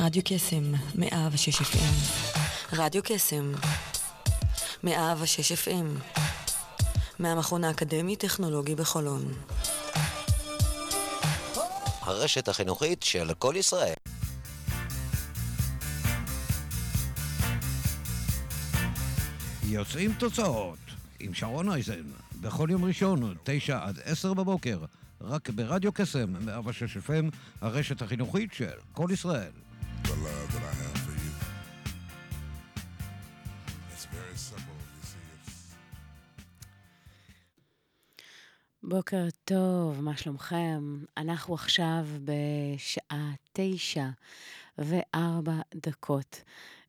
רדיו קסם, מאה ושש FM. רדיו קסם, מאה ושש FM. מהמכון האקדמי-טכנולוגי בחולון. הרשת החינוכית של כל ישראל. יוצאים תוצאות עם שרון אייזן, בכל יום ראשון, תשע עד עשר בבוקר, רק ברדיו קסם, 106 FM, הרשת החינוכית של כל ישראל. בוקר טוב, מה שלומכם? אנחנו עכשיו בשעה תשע וארבע דקות.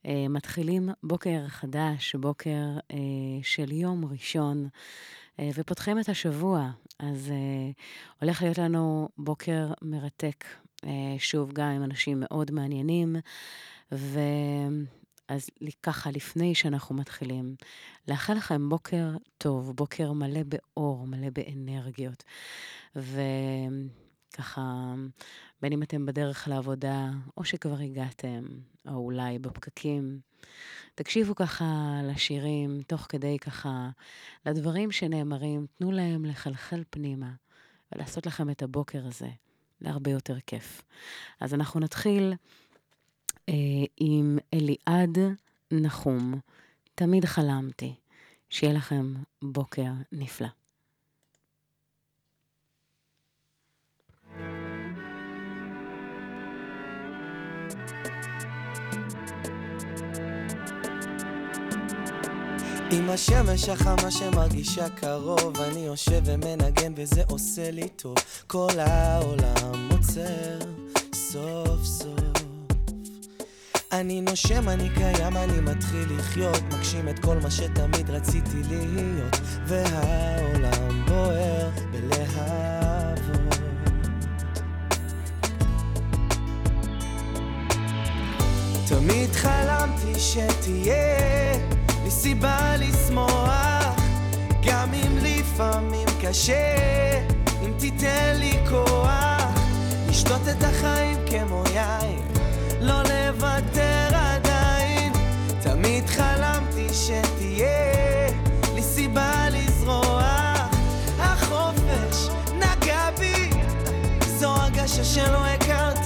Uh, מתחילים בוקר חדש, בוקר uh, של יום ראשון, uh, ופותחים את השבוע. אז uh, הולך להיות לנו בוקר מרתק, שוב, גם עם אנשים מאוד מעניינים, ו... אז ככה, לפני שאנחנו מתחילים, לאחל לכם בוקר טוב, בוקר מלא באור, מלא באנרגיות. וככה, בין אם אתם בדרך לעבודה, או שכבר הגעתם, או אולי בפקקים, תקשיבו ככה לשירים, תוך כדי ככה, לדברים שנאמרים, תנו להם לחלחל פנימה, ולעשות לכם את הבוקר הזה להרבה יותר כיף. אז אנחנו נתחיל אה, עם אליעד נחום. תמיד חלמתי. שיהיה לכם בוקר נפלא. עם השמש החמה שמרגישה קרוב, אני יושב ומנגן וזה עושה לי טוב. כל העולם עוצר סוף סוף. אני נושם, אני קיים, אני מתחיל לחיות, מגשים את כל מה שתמיד רציתי להיות, והעולם בוער בלהבות. תמיד חלמתי שתהיה לי סיבה לשמוח, גם אם לפעמים קשה, אם תיתן לי כוח, לשתות את החיים כמו יין. לא לוותר עדיין תמיד חלמתי שתהיה שלא הכרתי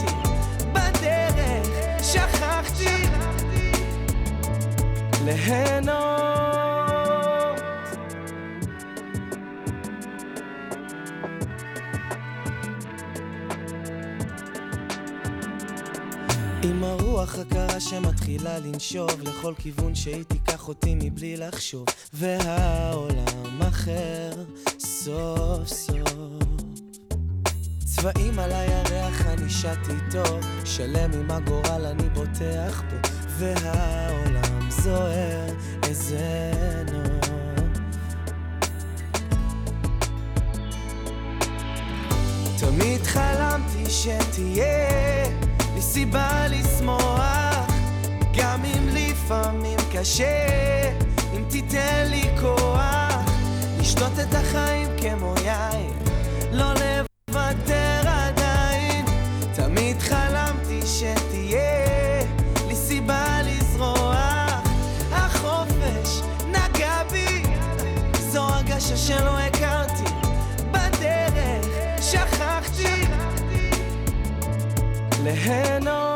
ליהנות עם הרוח הקרה שמתחילה לנשוב לכל כיוון שהיא תיקח אותי מבלי לחשוב והעולם אחר סוף סוף. צבעים על הירח אני שט איתו שלם עם הגורל אני בוטח בו והעולם זוהר איזה נוף תמיד חלמתי שתהיה סיבה לשמוח, גם אם לפעמים קשה, אם תיתן לי כוח, לשתות את החיים כמו יין, לא לוותר ליהנות.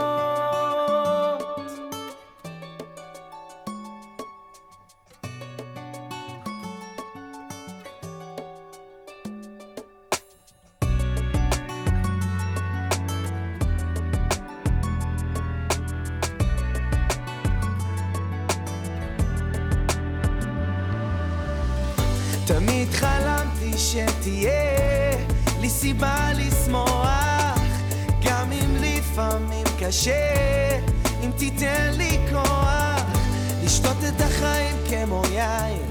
קשה אם תיתן לי כוח לשתות את החיים כמו יין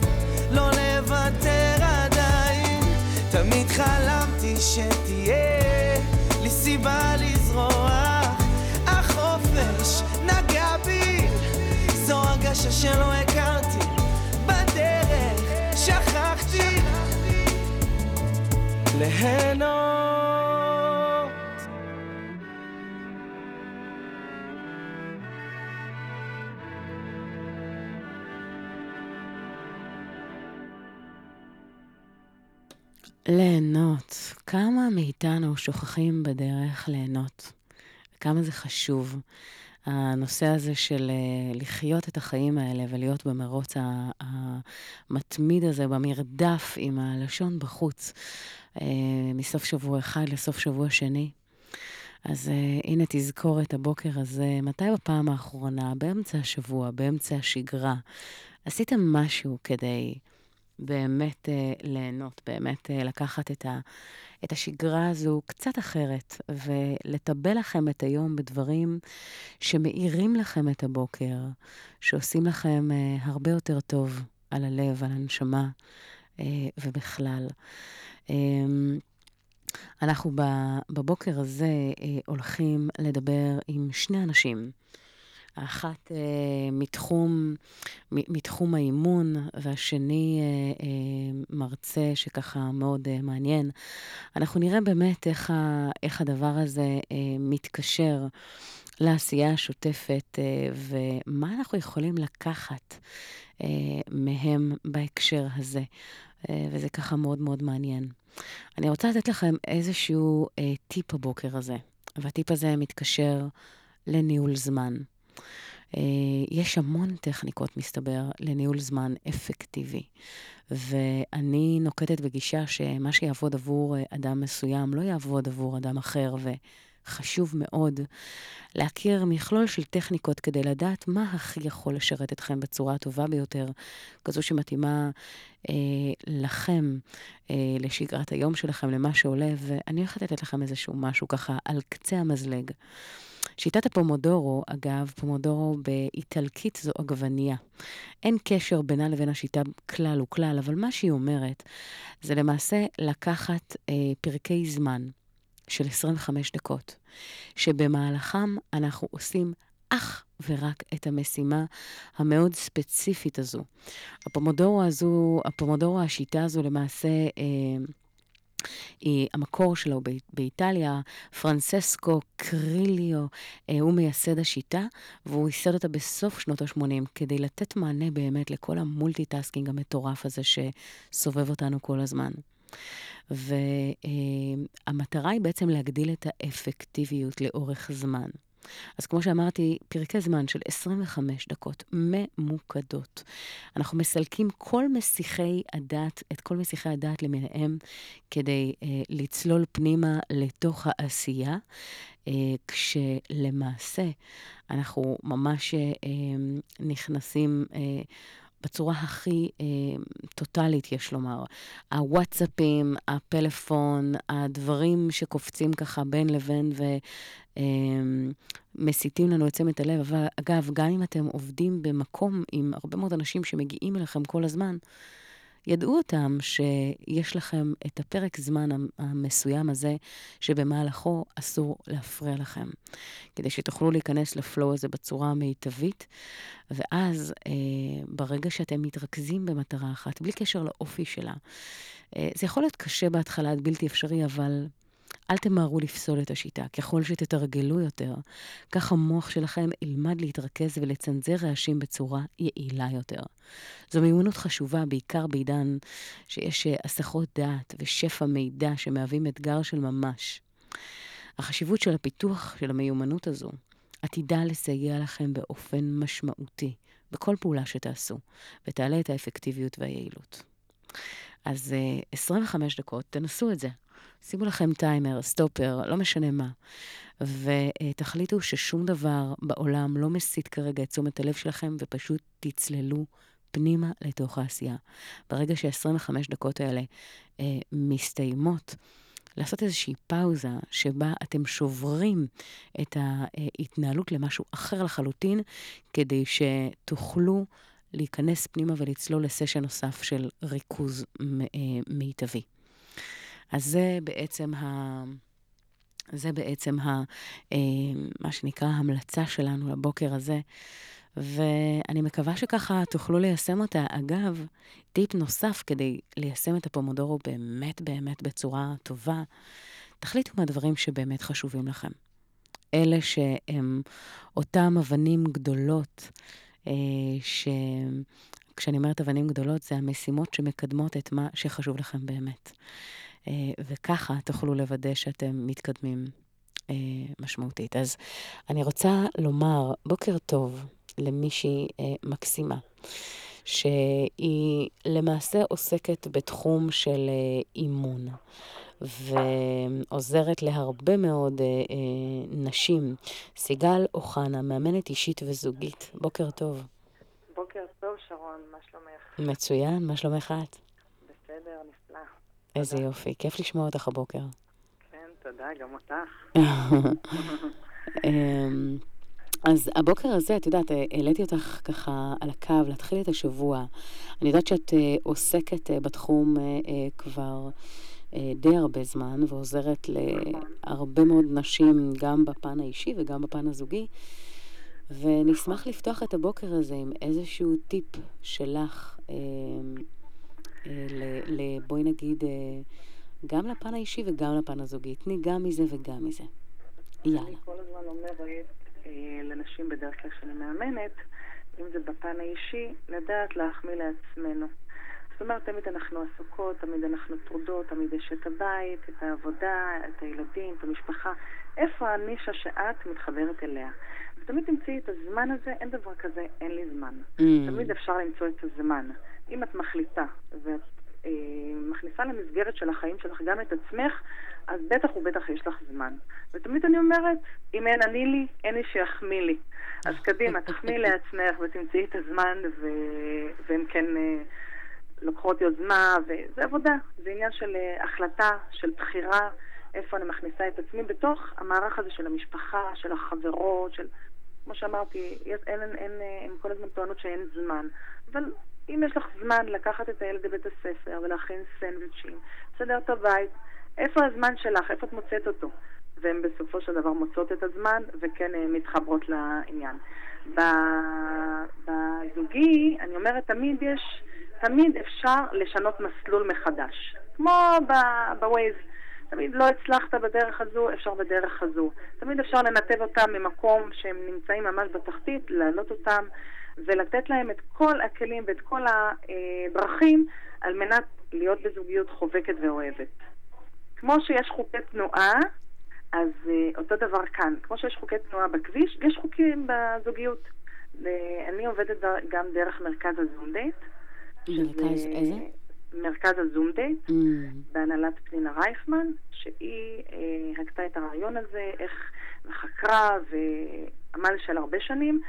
לא לוותר עדיין. תמיד חלמתי שתהיה לי סיבה לזרוח. החופש נגע בי זו הרגשה שלא הכרתי. בדרך שכחתי. ליהנות ליהנות. כמה מאיתנו שוכחים בדרך ליהנות? וכמה זה חשוב. הנושא הזה של אה, לחיות את החיים האלה ולהיות במרוץ המתמיד הזה, במרדף עם הלשון בחוץ, אה, מסוף שבוע אחד לסוף שבוע שני. אז uh, הנה תזכור את הבוקר הזה, מתי בפעם האחרונה, באמצע השבוע, באמצע השגרה, עשיתם משהו כדי באמת uh, ליהנות, באמת uh, לקחת את, ה, את השגרה הזו קצת אחרת, ולטבל לכם את היום בדברים שמאירים לכם את הבוקר, שעושים לכם uh, הרבה יותר טוב על הלב, על הנשמה uh, ובכלל. Um, אנחנו בבוקר הזה אה, הולכים לדבר עם שני אנשים. האחת אה, מתחום, מתחום האימון, והשני אה, אה, מרצה שככה מאוד אה, מעניין. אנחנו נראה באמת איך, ה, איך הדבר הזה אה, מתקשר לעשייה השוטפת, אה, ומה אנחנו יכולים לקחת אה, מהם בהקשר הזה. אה, וזה ככה מאוד מאוד מעניין. אני רוצה לתת לכם איזשהו אה, טיפ הבוקר הזה, והטיפ הזה מתקשר לניהול זמן. אה, יש המון טכניקות, מסתבר, לניהול זמן אפקטיבי. ואני נוקטת בגישה שמה שיעבוד עבור אה, אדם מסוים לא יעבוד עבור אדם אחר, וחשוב מאוד להכיר מכלול של טכניקות כדי לדעת מה הכי יכול לשרת אתכם בצורה הטובה ביותר, כזו שמתאימה אה, לכם, אה, לשגרת היום שלכם, למה שעולה, ואני הולכת לתת לכם איזשהו משהו ככה על קצה המזלג. שיטת הפומודורו, אגב, פומודורו באיטלקית זו עגבנייה. אין קשר בינה לבין השיטה כלל וכלל, אבל מה שהיא אומרת זה למעשה לקחת אה, פרקי זמן של 25 דקות, שבמהלכם אנחנו עושים אך ורק את המשימה המאוד ספציפית הזו. הפומודורו הזו, הפומודורו, השיטה הזו למעשה... אה, המקור שלו באיטליה, פרנצ'סקו צ'ירילו, אה, הוא מייסד השיטה, והוא ייסד אותה בסוף שנות ה-80, כדי לתת מענה באמת לכל ה multitasking המטורף הזה שסובב אותנו כל הזמן. והמטרה היא בעצם להגדיל את האפקטיביות לאורך זמן. אז כמו שאמרתי, פרקי זמן של 25 דקות ממוקדות. אנחנו מסלקים כל מסיחי הדת, את כל מסיחי הדת למיניהם, כדי אה, לצלול פנימה לתוך העשייה, אה, כשלמעשה אנחנו ממש אה, נכנסים... אה, בצורה הכי אה, טוטאלית, יש לומר. הוואטסאפים, הפלאפון, הדברים שקופצים ככה בין לבין ומסיטים אה, לנו את תשומת הלב. אבל אגב, גם אם אתם עובדים במקום עם הרבה מאוד אנשים שמגיעים אליכם כל הזמן, ידעו אותם שיש לכם את הפרק זמן המסוים הזה, שבמהלכו אסור להפריע לכם, כדי שתוכלו להיכנס לפלואו הזה בצורה המיטבית, ואז אה, ברגע שאתם מתרכזים במטרה אחת, בלי קשר לאופי שלה, אה, זה יכול להיות קשה בהתחלה, בלתי אפשרי, אבל אל תמהרו לפסול את השיטה. ככל שתתרגלו יותר, כך המוח שלכם ילמד להתרכז ולצנזר רעשים בצורה יעילה יותר. זו מיומנות חשובה, בעיקר בעידן שיש אה, הסחות דעת ושפע מידע שמהווים אתגר של ממש. החשיבות של הפיתוח של המיומנות הזו עתידה לסייע לכם באופן משמעותי בכל פעולה שתעשו, ותעלה את האפקטיביות והיעילות. אז 25 אה, דקות, תנסו את זה. שימו לכם טיימר, סטופר, לא משנה מה. ותחליטו ששום דבר בעולם לא מסיט כרגע את תשומת הלב שלכם, ופשוט תצללו פנימה לתוך העשייה. ברגע ש-25 דקות האלה אה, מסתיימות, לעשות איזושהי פאוזה שבה אתם שוברים את ההתנהלות למשהו אחר לחלוטין, כדי שתוכלו להיכנס פנימה ולצלול לסשן נוסף של ריכוז אה, מיטבי. אז זה בעצם ה... זה בעצם ה, אה, מה שנקרא המלצה שלנו לבוקר הזה, ואני מקווה שככה תוכלו ליישם אותה. אגב, טיפ נוסף כדי ליישם את הפומודורו באמת באמת בצורה טובה, תחליטו מהדברים שבאמת חשובים לכם. אלה שהם אותם אבנים גדולות, אה, שכשאני אומרת אבנים גדולות, זה המשימות שמקדמות את מה שחשוב לכם באמת. וככה תוכלו לוודא שאתם מתקדמים משמעותית. אז אני רוצה לומר בוקר טוב למישהי מקסימה. שהיא למעשה עוסקת בתחום של אימון. ועוזרת להרבה מאוד אה, אה, נשים. סיגל אוחנה, מאמנת אישית וזוגית. בוקר טוב. בוקר טוב, שרון, מה שלומך? מצוין, מה שלומך את? בסדר, נפלא. איזה. יופי, כיף לשמוע אותך הבוקר. כן, תודה, גם אותך. אמ, אז הבוקר הזה, את יודעת, העליתי אותך ככה על הקו להתחיל את השבוע. אני יודעת שאת אה, עוסקת אה, בתחום אה, כבר די הרבה זמן, ועוזרת להרבה מאוד נשים, גם בפן האישי וגם בפן הזוגי. ונשמח לפתוח את הבוקר הזה עם איזשהו טיפ שלך, אה, אה, בואי נגיד, אה, גם לפן האישי וגם לפן הזוגי. תני גם מזה וגם מזה. יאללה. אני כל הזמן אומרת אה, לנשים בדרך כלל שאני מאמנת, אם זה בפן האישי, לדעת להחמיא לעצמנו. זאת אומרת, תמיד אנחנו עסוקות, תמיד אנחנו טרודות, תמיד יש את הבית, את העבודה, את הילדים, את המשפחה. איפה הנישה שאת מתחברת אליה? ותמיד תמצאי את הזמן הזה, אין דבר כזה, אין לי זמן. Mm. תמיד אפשר למצוא את הזמן. אם את מחליטה ואת אה, מכניסה למסגרת של החיים שלך גם את עצמך, אז בטח ובטח יש לך זמן. ותמיד אני אומרת, אם אין אני לי, אין מי שיחמיא לי. אז קדימה, תחמיא לעצמך ותמצאי את הזמן, ו... ואם כן... אה, לוקחות יוזמה, וזה עבודה. זה עניין של uh, החלטה, של בחירה, איפה אני מכניסה את עצמי בתוך המערך הזה של המשפחה, של החברות, של... כמו שאמרתי, אין, אין, אין, אה, הן כל הזמן טוענות שאין זמן. אבל אם יש לך זמן לקחת את הילד לבית הספר ולהכין סנדוויצ'ים, לסדר את הבית, איפה הזמן שלך? איפה את מוצאת אותו? והן בסופו של דבר מוצאות את הזמן וכן אה, מתחברות לעניין. בזוגי, אני אומרת, תמיד יש... תמיד אפשר לשנות מסלול מחדש. כמו בווייז, תמיד לא הצלחת בדרך הזו, אפשר בדרך הזו. תמיד אפשר לנתב אותם ממקום שהם נמצאים ממש בתחתית, להעלות אותם ולתת להם את כל הכלים ואת כל הדרכים על מנת להיות בזוגיות חובקת ואוהבת. כמו שיש חוקי תנועה, אז uh, אותו דבר כאן. כמו שיש חוקי תנועה בכביש, יש חוקים בזוגיות. אני עובדת גם דרך מרכז הזונדייט. מרכז איזה? מרכז הזום דייט, mm. בהנהלת פנינה רייכמן, שהיא אה, הגתה את הרעיון הזה, איך חקרה ועמל של הרבה שנים,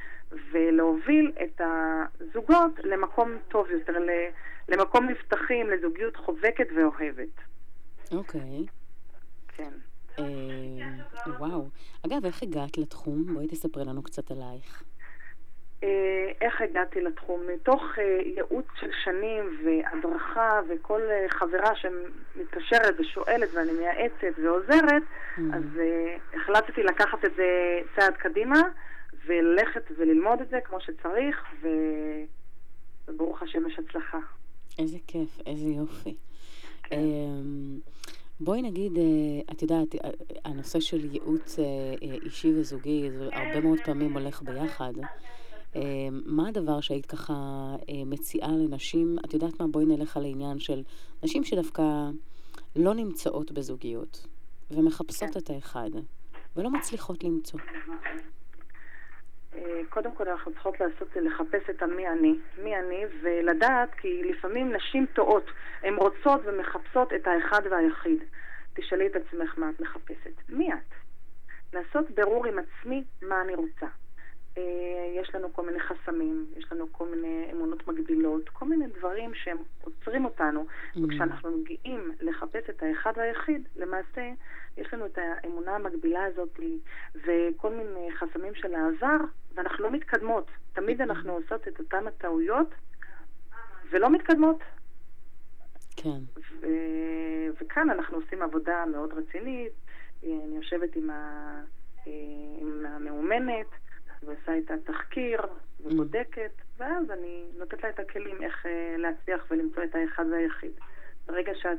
ולהוביל את הזוגות למקום טוב יותר, למקום מבטחים, לזוגיות חובקת ואוהבת. אוקיי. Okay. כן. אה, וואו. אגב, איך הגעת לתחום? בואי תספרי לנו קצת עלייך. אה, איך הגעתי לתחום? מתוך אה, ייעוץ של שנים והדרכה וכל חברה שמתקשרת ושואלת ואני מייעצת ועוזרת, mm-hmm. אז החלטתי לקחת את זה צעד קדימה וללכת וללמוד את זה כמו שצריך, וברוך השם יש הצלחה. איזה כיף, איזה יופי. כן. אמ, בואי נגיד, את יודעת, הנושא של ייעוץ אישי וזוגי, זה הרבה מאוד פעמים הולך ביחד. אמ, מה הדבר שהיית ככה אה, מציעה לנשים? את יודעת מה? בואי נלך על העניין של נשים שדווקא לא נמצאות בזוגיות ומחפשות כן. את האחד ולא מצליחות למצוא. אה, קודם כל אנחנו צריכות לעשות, לחפש את המי אני, מי אני, ולדעת, כי לפעמים נשים טועות, הן רוצות ומחפשות את האחד והיחיד. תשאלי את עצמך מה את מחפשת. מי את? לעשות ברור עם עצמי מה אני רוצה. אה, יש לנו כל מיני חסמים, יש לנו כל מיני אמונות מגבילות, כל מיני דברים שהם עוצרים אותנו. Mm. וכשאנחנו מגיעים לחפש את האחד והיחיד, למעשה יש לנו את האמונה המגבילה הזאת וכל מיני חסמים של העבר, ואנחנו לא מתקדמות. תמיד אנחנו עושות את אותן הטעויות ולא מתקדמות. כן. ו- וכאן אנחנו עושים עבודה מאוד רצינית. אני יושבת עם, ה- אה, עם המאומנת. ועושה איתה תחקיר ובודקת, ואז אני נותנת לה את הכלים איך אה, להצליח ולמצוא את האחד והיחיד. ברגע שאת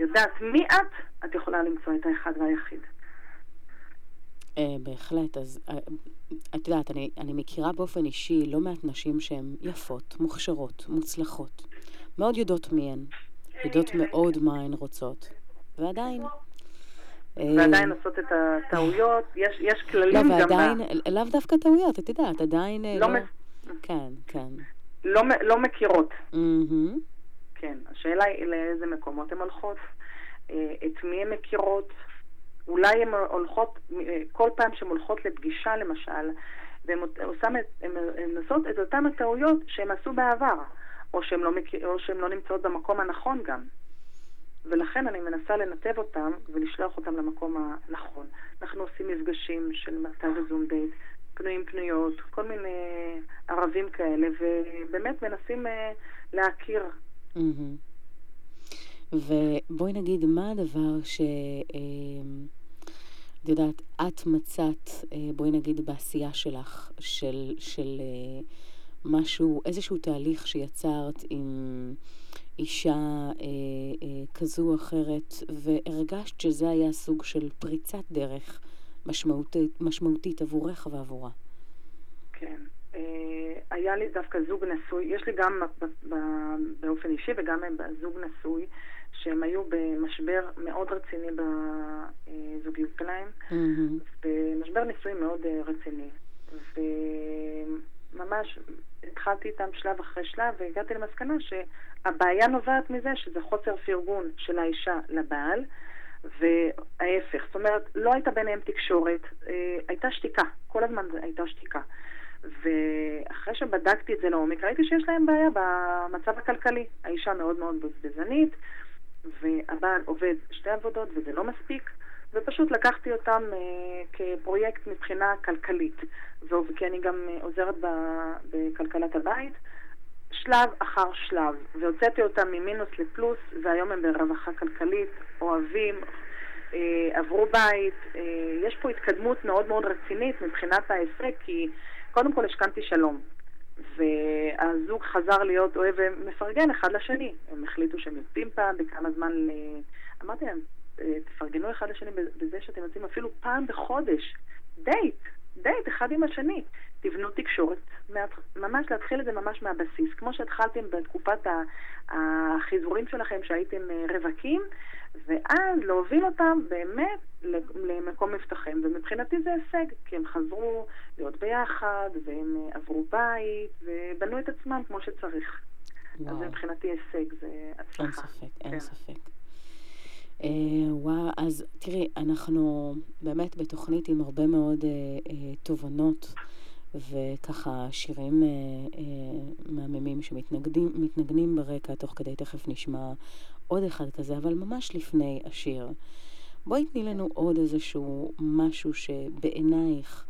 יודעת מי את, את יכולה למצוא את האחד והיחיד. Uh, בהחלט, אז uh, את יודעת, אני, אני מכירה באופן אישי לא מעט נשים שהן יפות, מוכשרות, מוצלחות, מאוד יודעות מי הן, יודעות מאוד מה הן רוצות, ועדיין... ועדיין עושות את הטעויות, יש, יש כללים לא, גם... ועדיין, לאו דווקא טעויות, את יודעת, עדיין... לא, לא... מ- כן, כן. לא, לא מכירות. מהמם. כן, השאלה היא לאיזה מקומות הן הולכות, אה, את מי הן מכירות, אולי הן הולכות, אה, כל פעם שהן הולכות לפגישה למשל, והן עושות את אותן הטעויות שהן עשו בעבר, או שהן לא, מכיר, או שהן לא נמצאות במקום הנכון גם. ולכן אני מנסה לנתב אותם ולשלוח אותם למקום הנכון. אנחנו עושים מפגשים של מרכז הזום דייט, פנויים פנויות, כל מיני ערבים כאלה, ובאמת מנסים אה, להכיר. ובואי נגיד, מה הדבר ש... אה, את יודעת, את מצאת, אה, בואי נגיד, בעשייה שלך, של, של משהו, איזשהו תהליך שיצרת עם אישה אה, אה, כזו או אחרת, והרגשת שזה היה סוג של פריצת דרך משמעותית, משמעותית עבורך ועבורה. כן. אה, היה לי דווקא זוג נשוי, יש לי גם ב- ב- באופן אישי וגם זוג נשוי, שהם היו במשבר מאוד רציני בזוגיות שלהם, מהמם. במשבר נישואים מאוד אה, רציני. וממש התחלתי איתם שלב אחרי שלב והגעתי למסקנה שהבעיה נובעת מזה שזה חוסר פרגון של האישה לבעל. וההפך, זאת אומרת, לא הייתה ביניהם תקשורת, אה, הייתה שתיקה, כל הזמן הייתה שתיקה. ואחרי שבדקתי את זה לעומק, ראיתי שיש להם בעיה במצב הכלכלי. האישה מאוד מאוד בזבזנית, והבעל עובד שתי עבודות וזה לא מספיק, ופשוט לקחתי אותם אה, כפרויקט מבחינה כלכלית. כי אני גם אה, עוזרת ב, בכלכלת הבית, שלב אחר שלב, והוצאתי אותם ממינוס לפלוס, והיום הם ברווחה כלכלית, אוהבים, אה, עברו בית. אה, יש פה התקדמות מאוד מאוד רצינית מבחינת ההישג, כי קודם כל השכנתי שלום. והזוג חזר להיות אוהב ומפרגן אחד לשני. הם החליטו שהם יוצאים פעם בכמה זמן. אמרתי להם, "אה, תפרגנו אחד לשני בזה שאתם יוצאים אפילו פעם בחודש. דייט, דייט אחד עם השני. תבנו תקשורת, ממש להתחיל את זה ממש מהבסיס. כמו שהתחלתם בתקופת החיזורים שלכם שהייתם אה, רווקים, ואז להוביל אותם באמת למקום מבטחים. ומבחינתי זה הישג, כי הם חזרו להיות ביחד, והם אה, עברו בית, ובנו את עצמם כמו שצריך. אז וואו. זה מבחינתי הישג, זה אין הצלחה. ספק, אין כן. ספק. אה, וואו, אז תראי, אנחנו באמת בתוכנית עם הרבה מאוד אה, אה, תובנות וככה שירים אה, אה, מהממים שמתנגנים ברקע, תוך כדי תכף נשמע עוד אחד כזה, אבל ממש לפני השיר. בואי תני לנו עוד איזשהו משהו שבעינייך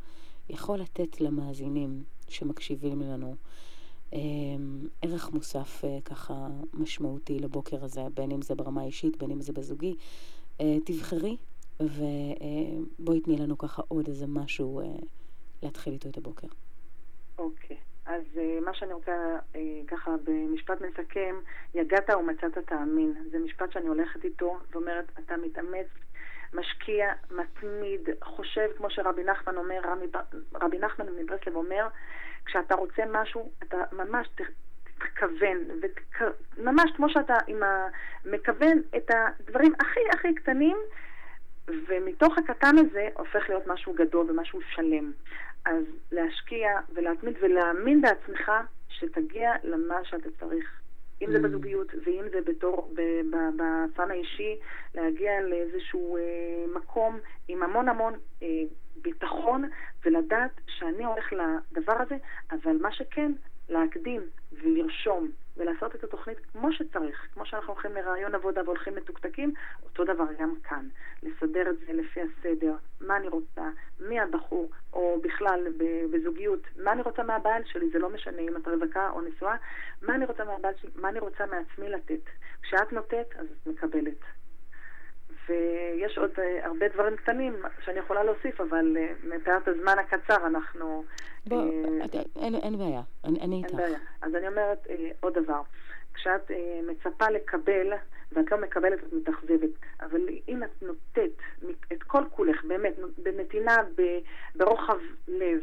יכול לתת למאזינים שמקשיבים לנו ערך מוסף אה, ככה משמעותי לבוקר הזה, בין אם זה ברמה האישית, בין אם זה בזוגי. אה, תבחרי ובואי תני לנו ככה עוד איזה משהו אה, להתחיל איתו את הבוקר. אוקיי. אז uh, מה שאני רוצה ככה במשפט מסכם, יגעת ומצאת תאמין. זה משפט שאני הולכת איתו ואומרת, אתה מתאמץ, משקיע, מתמיד, חושב, כמו שרבי נחמן אומר, רבי, רבי נחמן מברסלב אומר, כשאתה רוצה משהו, אתה ממש ת, תתכוון, ותק, ממש כמו שאתה עם ה, מכוון את הדברים הכי הכי קטנים, ומתוך הקטן הזה הופך להיות משהו גדול ומשהו שלם. אז להשקיע ולהתמיד ולהאמין בעצמך שתגיע למה שאתה צריך. אם זה Mm. בזוגיות ואם זה בתור, בפן האישי, להגיע לאיזשהו אה, מקום עם המון המון אה, ביטחון ולדעת שאני הולך לדבר הזה, אבל מה שכן, להקדים ולרשום ולעשות את התוכנית כמו שצריך, כמו שאנחנו הולכים לרעיון עבודה והולכים מתוקתקים, אותו דבר גם כאן. לסדר את זה לפי הסדר, מה אני רוצה, מי הבחור, או בכלל בזוגיות, מה אני רוצה מהבעל שלי, זה לא משנה אם את רווקה או נשואה, מה אני רוצה מהבעל שלי, מה אני רוצה מעצמי לתת. כשאת נותנת, אז את מקבלת. ויש עוד uh, הרבה דברים קטנים שאני יכולה להוסיף, אבל uh, מפאת הזמן הקצר אנחנו... בוא, אה, אין, בעיה, אני, אני אין איתך. בעיה. אז אני אומרת אה, עוד דבר. כשאת אה, מצפה לקבל, ואת לא מקבלת, את מתאכזבת. אבל אם את נותנת את כל כולך, באמת, בנתינה, ברוחב לב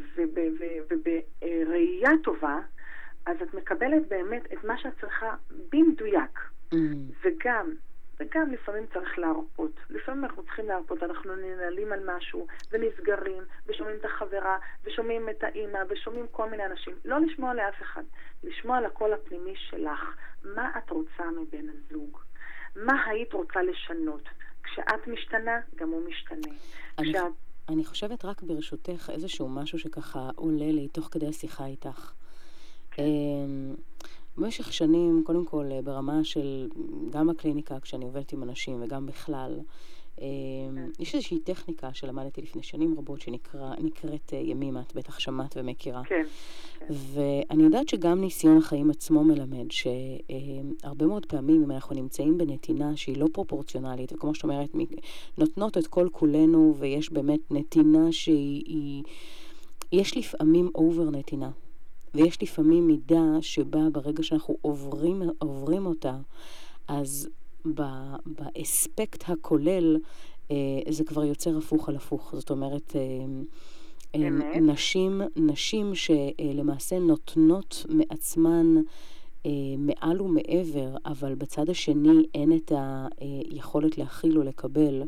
ובראייה טובה, אז את מקבלת באמת את מה שאת צריכה במדויק. Mm. וגם, וגם לפעמים צריך להרפות. לפעמים אנחנו צריכים להרפות, אנחנו ננהלים על משהו, ונסגרים, ושומעים את החברה, ושומעים את האימא, ושומעים כל מיני אנשים. לא לשמוע לאף אחד, לשמוע על הקול הפנימי שלך. מה את רוצה מבן הזוג? מה היית רוצה לשנות? כשאת משתנה, גם הוא משתנה. אני, כשאת... אני חושבת רק ברשותך איזשהו משהו שככה עולה לי תוך כדי השיחה איתך. כן. במשך שנים, קודם כל אה, ברמה של, גם בקליניקה כשאני עובדת עם אנשים וגם בכלל, אמ, יש איזושהי טכניקה שלמדתי לפני שנים רבות שנקראת אה, ימימה, את בטח שמעת ומכירה. כן. ואני יודעת שגם ניסיון החיים עצמו מלמד שהרבה מאוד פעמים אם אנחנו נמצאים בנתינה שהיא לא פרופורציונלית, וכמו שאת אומרת, נותנות את כל כולנו ויש באמת נתינה שהיא... היא, יש לפעמים אובר נתינה, ויש לפעמים מידה שבה ברגע שאנחנו עוברים, עוברים אותה, אז באספקט הכולל אה, זה כבר יוצר הפוך על הפוך. זאת אומרת, אה, אמת. נשים, נשים שלמעשה נותנות מעצמן אה, מעל ומעבר, אבל בצד השני אין את היכולת להכיל או לקבל,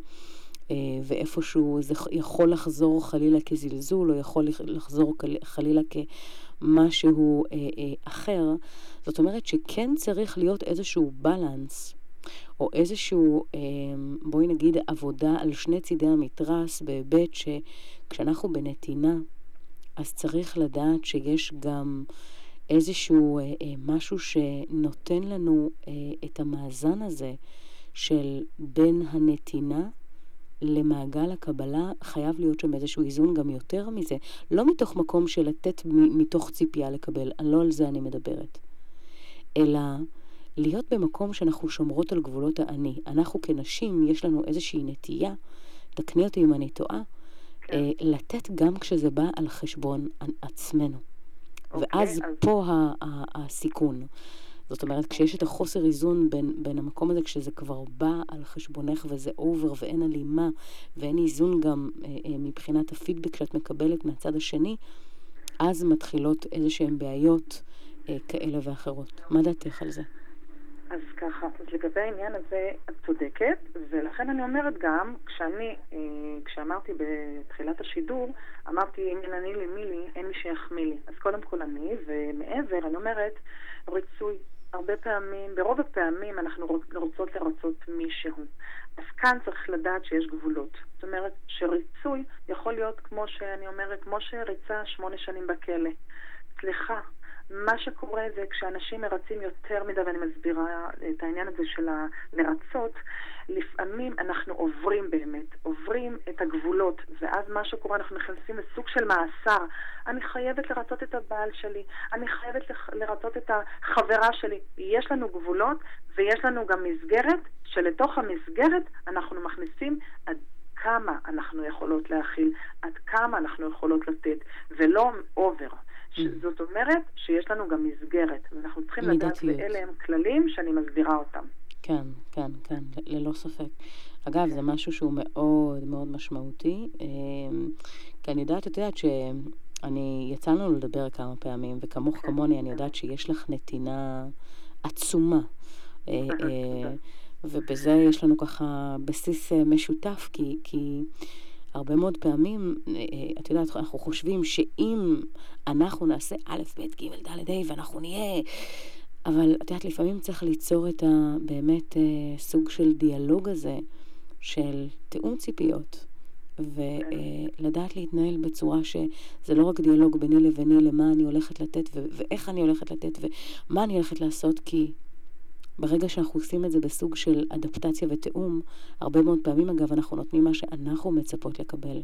אה, ואיפשהו זה יכול לחזור חלילה כזלזול, או יכול לחזור חלילה כמשהו אה, אחר. זאת אומרת שכן צריך להיות איזשהו בלנס. או איזשהו, בואי נגיד, עבודה על שני צידי המתרס, בהיבט שכשאנחנו בנתינה, אז צריך לדעת שיש גם איזשהו משהו שנותן לנו את המאזן הזה של בין הנתינה למעגל הקבלה, חייב להיות שם איזשהו איזון גם יותר מזה. לא מתוך מקום של לתת מתוך ציפייה לקבל, לא על זה אני מדברת. אלא להיות במקום שאנחנו שומרות על גבולות האני. אנחנו כנשים, יש לנו איזושהי נטייה, תקני אותי אם אני טועה, כן. אה, לתת גם כשזה בא על חשבון עצמנו. אוקיי, ואז אז... פה הסיכון. זאת אומרת, כשיש את החוסר איזון בין, בין המקום הזה, כשזה כבר בא על חשבונך וזה אובר ואין הלימה ואין איזון גם אה, אה, מבחינת הפידבק שאת מקבלת מהצד השני, אז מתחילות איזה שהן בעיות אה, כאלה ואחרות. מה דעתך על זה? אז ככה, אז לגבי העניין הזה את צודקת, ולכן אני אומרת גם, כשאני, אה, כשאמרתי בתחילת השידור, אמרתי אם אין אני לי מי לי, אין מי שיחמיא לי. אז קודם כל אני, ומעבר, אני אומרת, ריצוי. הרבה פעמים, ברוב הפעמים אנחנו רוצות לרצות מישהו. אז כאן צריך לדעת שיש גבולות. זאת אומרת שריצוי יכול להיות כמו שאני אומרת, כמו שריצה שמונה שנים בכלא. סליחה, מה שקורה זה כשאנשים מרצים יותר מדי, ואני מסבירה את העניין הזה של המרצות, לפעמים אנחנו עוברים באמת, עוברים את הגבולות, ואז מה שקורה, אנחנו נכנסים לסוג של מאסר. אני חייבת לרצות את הבעל שלי, אני חייבת לרצות את החברה שלי. יש לנו גבולות, ויש לנו גם מסגרת, שלתוך המסגרת אנחנו מכניסים עד כמה אנחנו יכולות להכיל, עד כמה אנחנו יכולות לתת, ולא אובר. Mm. זאת אומרת שיש לנו גם מסגרת, ואנחנו צריכים לדעת ואלה הם כללים שאני מסבירה אותם. כן, כן, כן, ללא ספק. אגב, זה משהו שהוא מאוד מאוד משמעותי, אמ, כי אני יודעת, את יודעת שאני, יצא לנו לדבר כמה פעמים, וכמוך כן. כמוני, אני יודעת שיש לך נתינה עצומה. אה, אה, ובזה יש לנו ככה בסיס אה, משותף, כי, כי הרבה מאוד פעמים, אה, את יודעת, אנחנו חושבים שאם אנחנו נעשה א', ב', ג', ד', ה', ואנחנו נהיה... אבל את יודעת, לפעמים צריך ליצור את ה... באמת אה, סוג של דיאלוג הזה, של תיאום ציפיות, ולדעת להתנהל בצורה שזה לא רק דיאלוג ביני לביני למה אני הולכת לתת ו- ואיך אני הולכת לתת ומה אני הולכת לעשות, כי ברגע שאנחנו עושים את זה בסוג של אדפטציה ותיאום, הרבה מאוד פעמים, אגב, אנחנו נותנים מה שאנחנו מצפות לקבל,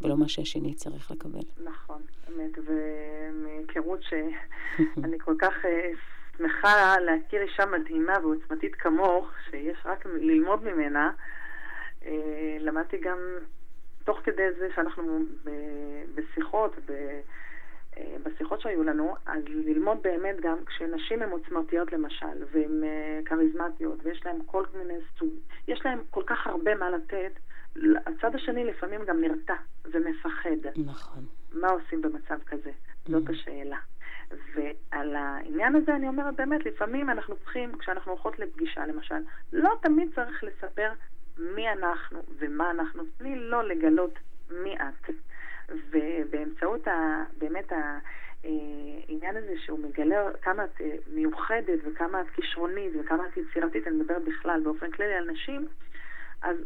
ולא מה שהשני צריך לקבל. נכון, אמת, ומהיכרות שאני כל כך אה, שמחה להכיר אישה מדהימה ועוצמתית כמוך, שיש רק ללמוד ממנה, אה, למדתי גם תוך כדי זה שאנחנו בשיחות, ב... אה, בשיחות שהיו לנו, אז ללמוד באמת גם כשנשים הן עוצמתיות למשל, והן אה, כריזמטיות, ויש להן כל מיני סוג, יש להן כל כך הרבה מה לתת, הצד השני לפעמים גם נרתע ומפחד. נכון. מה עושים במצב כזה? זאת mm-hmm. השאלה. ועל העניין הזה אני אומרת באמת, לפעמים אנחנו צריכים, כשאנחנו הולכות לפגישה למשל, לא תמיד צריך לספר מי אנחנו ומה אנחנו, תני לא לגלות מי את. ובאמצעות ה, באמת העניין הזה שהוא מגלה כמה את אה, מיוחדת וכמה את כישרונית וכמה את יצירתית, אני מדברת בכלל באופן כללי על נשים, אז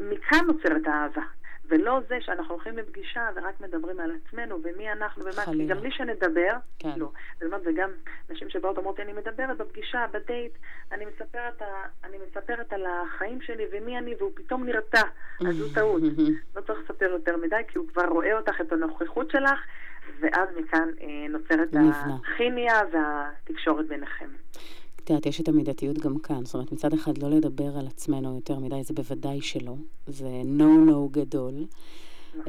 מכאן נוצרת האהבה. ולא זה שאנחנו הולכים לפגישה ורק מדברים על עצמנו ומי אנחנו ומה, כי גם בלי שנדבר, כן. לא. זאת אומרת, וגם נשים שבאות אומרות, אני מדברת בפגישה, בדייט, אני מספרת, אני מספרת על החיים שלי ומי אני, והוא פתאום נרתע, אז זו טעות. לא צריך לספר יותר מדי, כי הוא כבר רואה אותך, את הנוכחות שלך, ואז מכאן אה, נוצרת הכימיה והתקשורת ביניכם. את יודעת, יש את המידתיות גם כאן. זאת אומרת, מצד אחד לא לדבר על עצמנו יותר מדי, זה בוודאי שלא. זה no-no גדול. Uh,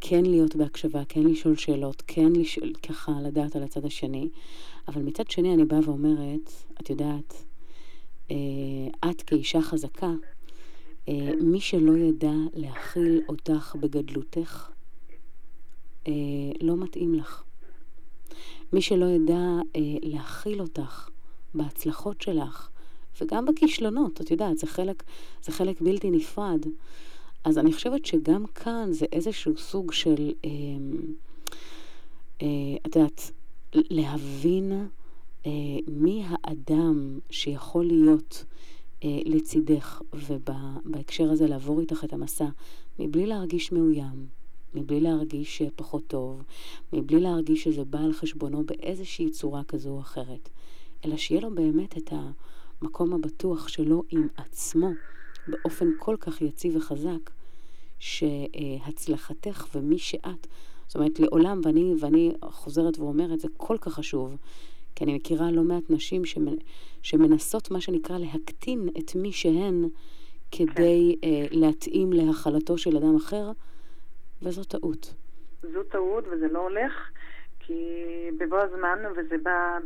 כן להיות בהקשבה, כן לשאול שאלות, כן לשאול, ככה לדעת על הצד השני. אבל מצד שני אני באה ואומרת, את יודעת, uh, את כאישה חזקה, uh, מי שלא ידע להכיל אותך בגדלותך, uh, לא מתאים לך. מי שלא ידע uh, להכיל אותך בהצלחות שלך, וגם בכישלונות, את יודעת, זה חלק, זה חלק בלתי נפרד. אז אני חושבת שגם כאן זה איזשהו סוג של, אה, אה, את יודעת, להבין אה, מי האדם שיכול להיות אה, לצידך, ובהקשר הזה לעבור איתך את המסע, מבלי להרגיש מאוים, מבלי להרגיש פחות טוב, מבלי להרגיש שזה בא על חשבונו באיזושהי צורה כזו או אחרת. אלא שיהיה לו באמת את המקום הבטוח שלו עם עצמו, באופן כל כך יציב וחזק, שהצלחתך ומי שאת, זאת אומרת, לעולם, ואני, ואני חוזרת ואומרת, זה כל כך חשוב, כי אני מכירה לא מעט נשים שמנ, שמנסות, מה שנקרא, להקטין את מי שהן כדי uh, להתאים להכלתו של אדם אחר, וזו טעות. זו טעות וזה לא הולך, כי בבוא הזמן, וזה בא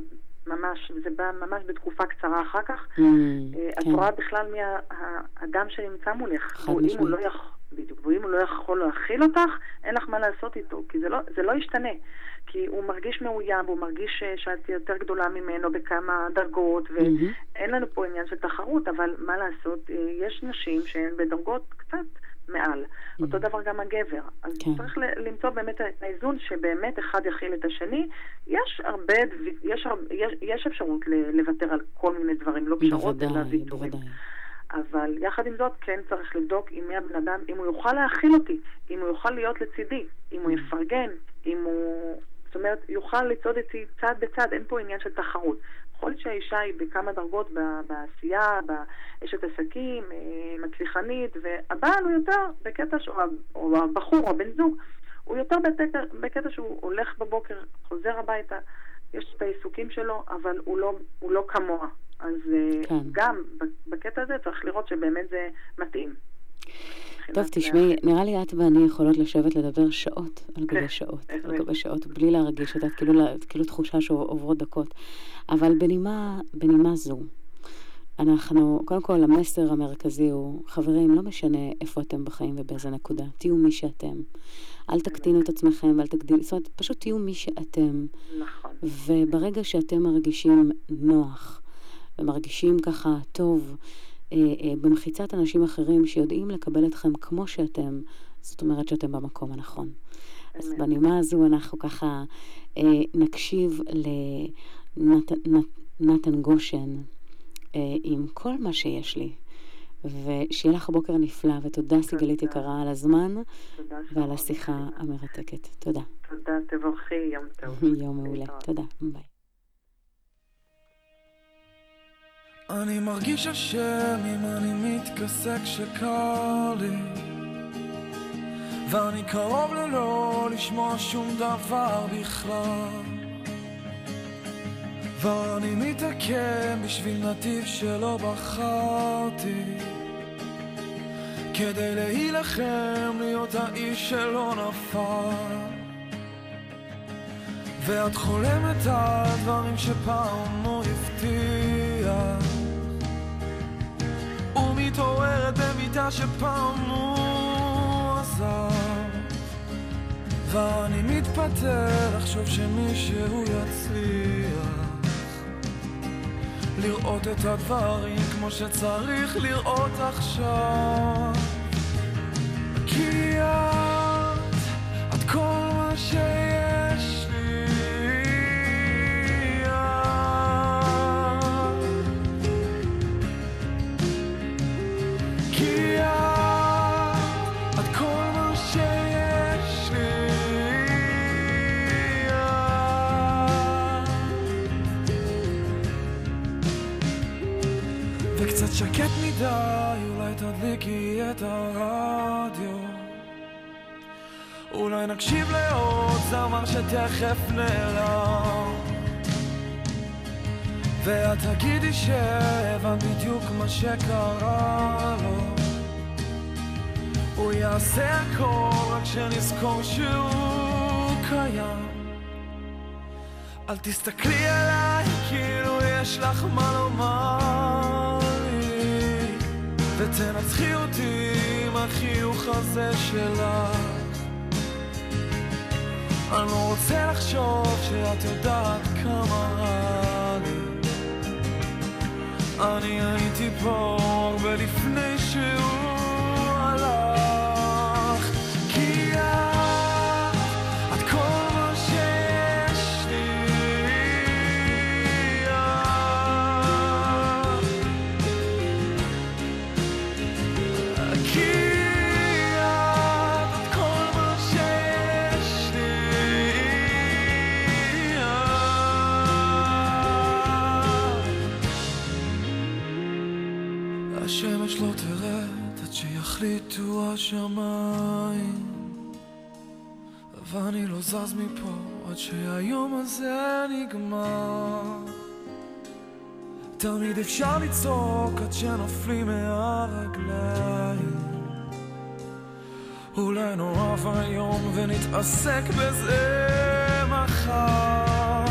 ממש, זה בא ממש בתקופה קצרה אחר כך. Mm, את כן. רואה בכלל מי האדם שנמצא מולך. ואם הוא לא יכול, בדיוק, ואם הוא לא יכול להכיל אותך, אין לך מה לעשות איתו, כי זה לא, זה לא ישתנה. כי הוא מרגיש מאוים, והוא מרגיש שאת יותר גדולה ממנו בכמה דרגות, ואין לנו פה עניין של תחרות, אבל מה לעשות, יש נשים שהן בדרגות קצת מעל. Mm. אותו דבר גם הגבר. אז כן. צריך למצוא באמת את האיזון שבאמת אחד יכיל את השני. יש הרבה, יש, יש, יש אפשרות לוותר על כל מיני דברים, לא פשרות, אלא ויתורים. אבל יחד עם זאת, כן צריך לבדוק עם מי הבן אדם, אם הוא יוכל להכיל אותי, אם הוא יוכל להיות לצידי, אם הוא mm. יפרגן, אם הוא... זאת אומרת, יוכל לצעוד איתי צד בצד, אין פה עניין של תחרות. להיות שהאישה היא בכמה דרגות בעשייה, באשת עסקים, אה, מצליחנית, והבעל הוא יותר בקטע, או הבחור או הבן זוג, הוא יותר בקטע, בקטע שהוא הולך בבוקר, חוזר הביתה, יש את העיסוקים שלו, אבל הוא לא, הוא לא כמוה. אז אה, כן. גם בקטע הזה צריך לראות שבאמת זה מתאים. טוב, תשמעי, נראה לי את ואני יכולות לשבת לדבר שעות על גבי כן, שעות, על גבי שעות, בלי להרגיש, את יודעת, כאילו, כאילו תחושה שעוברות דקות. אבל בנימה, בנימה זו, אנחנו, קודם כל, המסר המרכזי הוא, חברים, לא משנה איפה אתם בחיים ובאיזה נקודה, תהיו מי שאתם. אל תקטינו את עצמכם ואל תגדילו, זאת אומרת, פשוט תהיו מי שאתם. נכון. וברגע שאתם מרגישים נוח, ומרגישים ככה טוב, במחיצת אנשים אחרים שיודעים לקבל אתכם כמו שאתם, זאת אומרת שאתם במקום הנכון. אז בנימה הזו אנחנו ככה אה, נקשיב לנתן גושן עם כל מה שיש לי. ושיהיה לך בוקר נפלא, ותודה סיגלית יקרה על הזמן ועל השיחה המרתקת. תודה. תודה, תבורכי, יום טוב. יום מעולה. תודה, ביי. אני מרגיש אשם אם אני מתכסה כשקר לי. ואני קרוב ללא לשמוע שום דבר בכלל. ואני מתעכב בשביל נתיב שלא בחרתי. כדי להילחם להיות האיש שלא נפל. ואת חולמת על דברים שפעם הוא הבטיח מתעוררת במיטה שפעם הוא עזב. ואני מתפטר לחשוב שמישהו יצליח לראות את הדברים כמו שצריך לראות עכשיו. כי שקט מדי, אולי תדליקי את הרדיו אולי נקשיב לעוד זמר שתכף נעלם ואת תגידי שהבנת בדיוק מה שקרה לו הוא יעשה הכל רק שנזכור שהוא קיים אל תסתכלי עליי כאילו יש לך מה לומר ותנצחי אותי עם החיוך הזה שלך אני לא רוצה לחשוב שאת יודעת כמה רע לי. אני הייתי פה הרבה לפני שהוא השמיים. ואני לא זז מפה עד שהיום הזה נגמר. תמיד אפשר לצעוק עד שנופלים מהרגליים. אולי נאהב היום ונתעסק בזה מחר.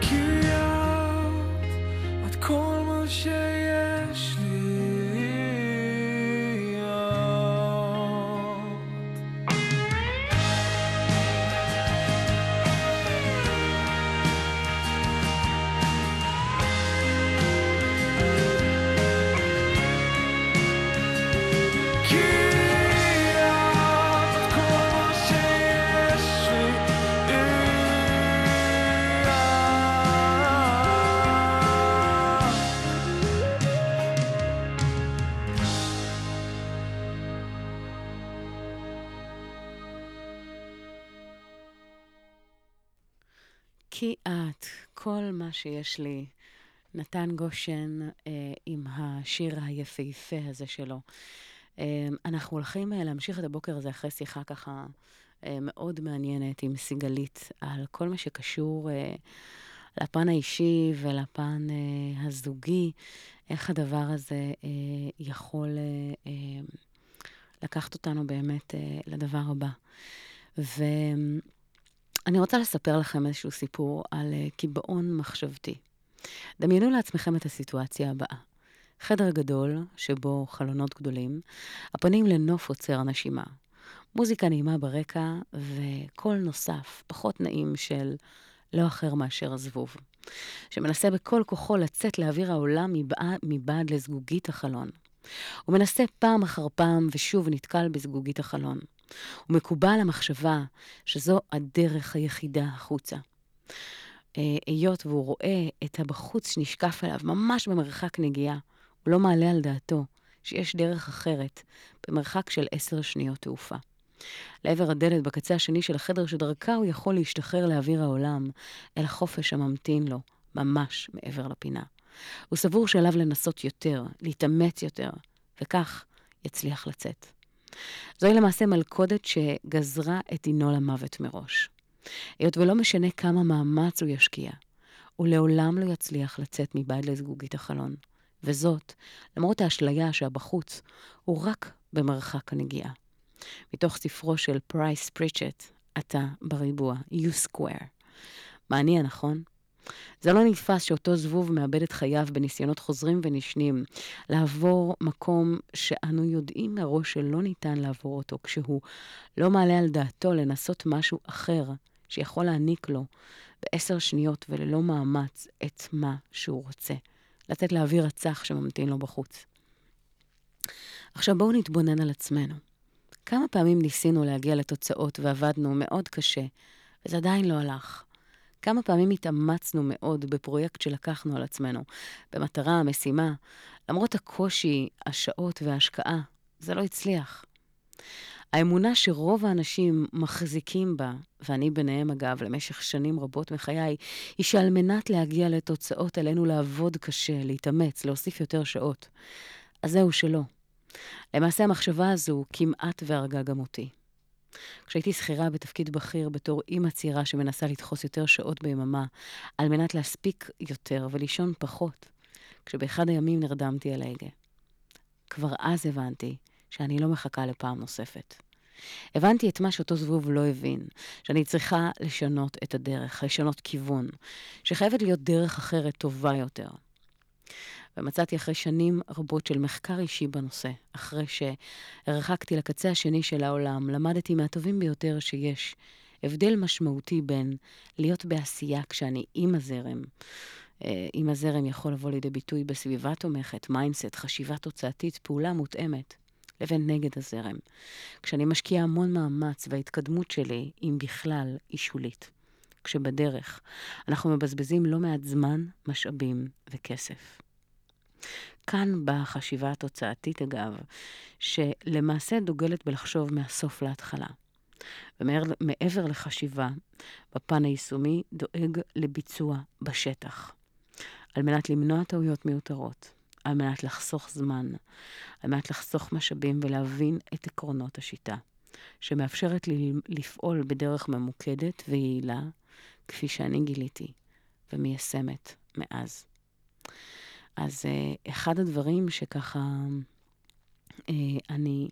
כי את, את כל מה שיש כי את, כל מה שיש לי, נתן גושן אה, עם השיר היפהפה הזה שלו. אה, אנחנו הולכים אה, להמשיך את הבוקר הזה אחרי שיחה ככה אה, מאוד מעניינת עם סיגלית על כל מה שקשור אה, לפן האישי ולפן אה, הזוגי, איך הדבר הזה אה, יכול אה, אה, לקחת אותנו באמת אה, לדבר הבא. ו... אני רוצה לספר לכם איזשהו סיפור על uh, קיבעון מחשבתי. דמיינו לעצמכם את הסיטואציה הבאה. חדר גדול, שבו חלונות גדולים, הפנים לנוף עוצר נשימה. מוזיקה נעימה ברקע, וקול נוסף, פחות נעים, של לא אחר מאשר הזבוב, שמנסה בכל כוחו לצאת לאוויר העולם מבעד, מבעד לזגוגית החלון. הוא מנסה פעם אחר פעם ושוב נתקל בזגוגית החלון. הוא מקובע למחשבה שזו הדרך היחידה החוצה. אה, היות והוא רואה את הבחוץ שנשקף עליו ממש במרחק נגיעה, הוא לא מעלה על דעתו שיש דרך אחרת במרחק של עשר שניות תעופה. לעבר הדלת בקצה השני של החדר שדרכה הוא יכול להשתחרר לאוויר העולם, אל החופש הממתין לו, ממש מעבר לפינה. הוא סבור שעליו לנסות יותר, להתאמץ יותר, וכך יצליח לצאת. זוהי למעשה מלכודת שגזרה את דינו למוות מראש. היות ולא משנה כמה מאמץ הוא ישקיע, הוא לעולם לא יצליח לצאת מבעד לזגוגית החלון. וזאת, למרות האשליה שהבחוץ הוא רק במרחק הנגיעה. מתוך ספרו של פרייס פריצ'ט, אתה בריבוע, You Square. מעניין, נכון? זה לא נתפס שאותו זבוב מאבד את חייו בניסיונות חוזרים ונשנים, לעבור מקום שאנו יודעים מראש שלא ניתן לעבור אותו, כשהוא לא מעלה על דעתו לנסות משהו אחר שיכול להעניק לו בעשר שניות וללא מאמץ את מה שהוא רוצה. לתת לאוויר הצח שממתין לו בחוץ. עכשיו בואו נתבונן על עצמנו. כמה פעמים ניסינו להגיע לתוצאות ועבדנו מאוד קשה, וזה עדיין לא הלך. כמה פעמים התאמצנו מאוד בפרויקט שלקחנו על עצמנו, במטרה, משימה, למרות הקושי, השעות וההשקעה, זה לא הצליח. האמונה שרוב האנשים מחזיקים בה, ואני ביניהם אגב, למשך שנים רבות מחיי, היא שעל מנת להגיע לתוצאות עלינו לעבוד קשה, להתאמץ, להוסיף יותר שעות. אז זהו שלא. למעשה המחשבה הזו כמעט והרגה גם אותי. כשהייתי שכירה בתפקיד בכיר בתור אימא צעירה שמנסה לדחוס יותר שעות ביממה על מנת להספיק יותר ולישון פחות, כשבאחד הימים נרדמתי על ההגה. כבר אז הבנתי שאני לא מחכה לפעם נוספת. הבנתי את מה שאותו זבוב לא הבין, שאני צריכה לשנות את הדרך, לשנות כיוון, שחייבת להיות דרך אחרת טובה יותר. ומצאתי אחרי שנים רבות של מחקר אישי בנושא, אחרי שהרחקתי לקצה השני של העולם, למדתי מהטובים ביותר שיש הבדל משמעותי בין להיות בעשייה כשאני עם הזרם. עם אה, הזרם יכול לבוא לידי ביטוי בסביבה תומכת, mindset, חשיבה תוצאתית, פעולה מותאמת, לבין נגד הזרם. כשאני משקיעה המון מאמץ וההתקדמות שלי, אם בכלל, היא שולית. כשבדרך אנחנו מבזבזים לא מעט זמן, משאבים וכסף. כאן באה החשיבה התוצאתית, אגב, שלמעשה דוגלת בלחשוב מהסוף להתחלה. ומעבר לחשיבה, בפן היישומי דואג לביצוע בשטח, על מנת למנוע טעויות מיותרות, על מנת לחסוך זמן, על מנת לחסוך משאבים ולהבין את עקרונות השיטה, שמאפשרת לי לפעול בדרך ממוקדת ויעילה, כפי שאני גיליתי, ומיישמת מאז. אז אה, אחד הדברים שככה אה, אני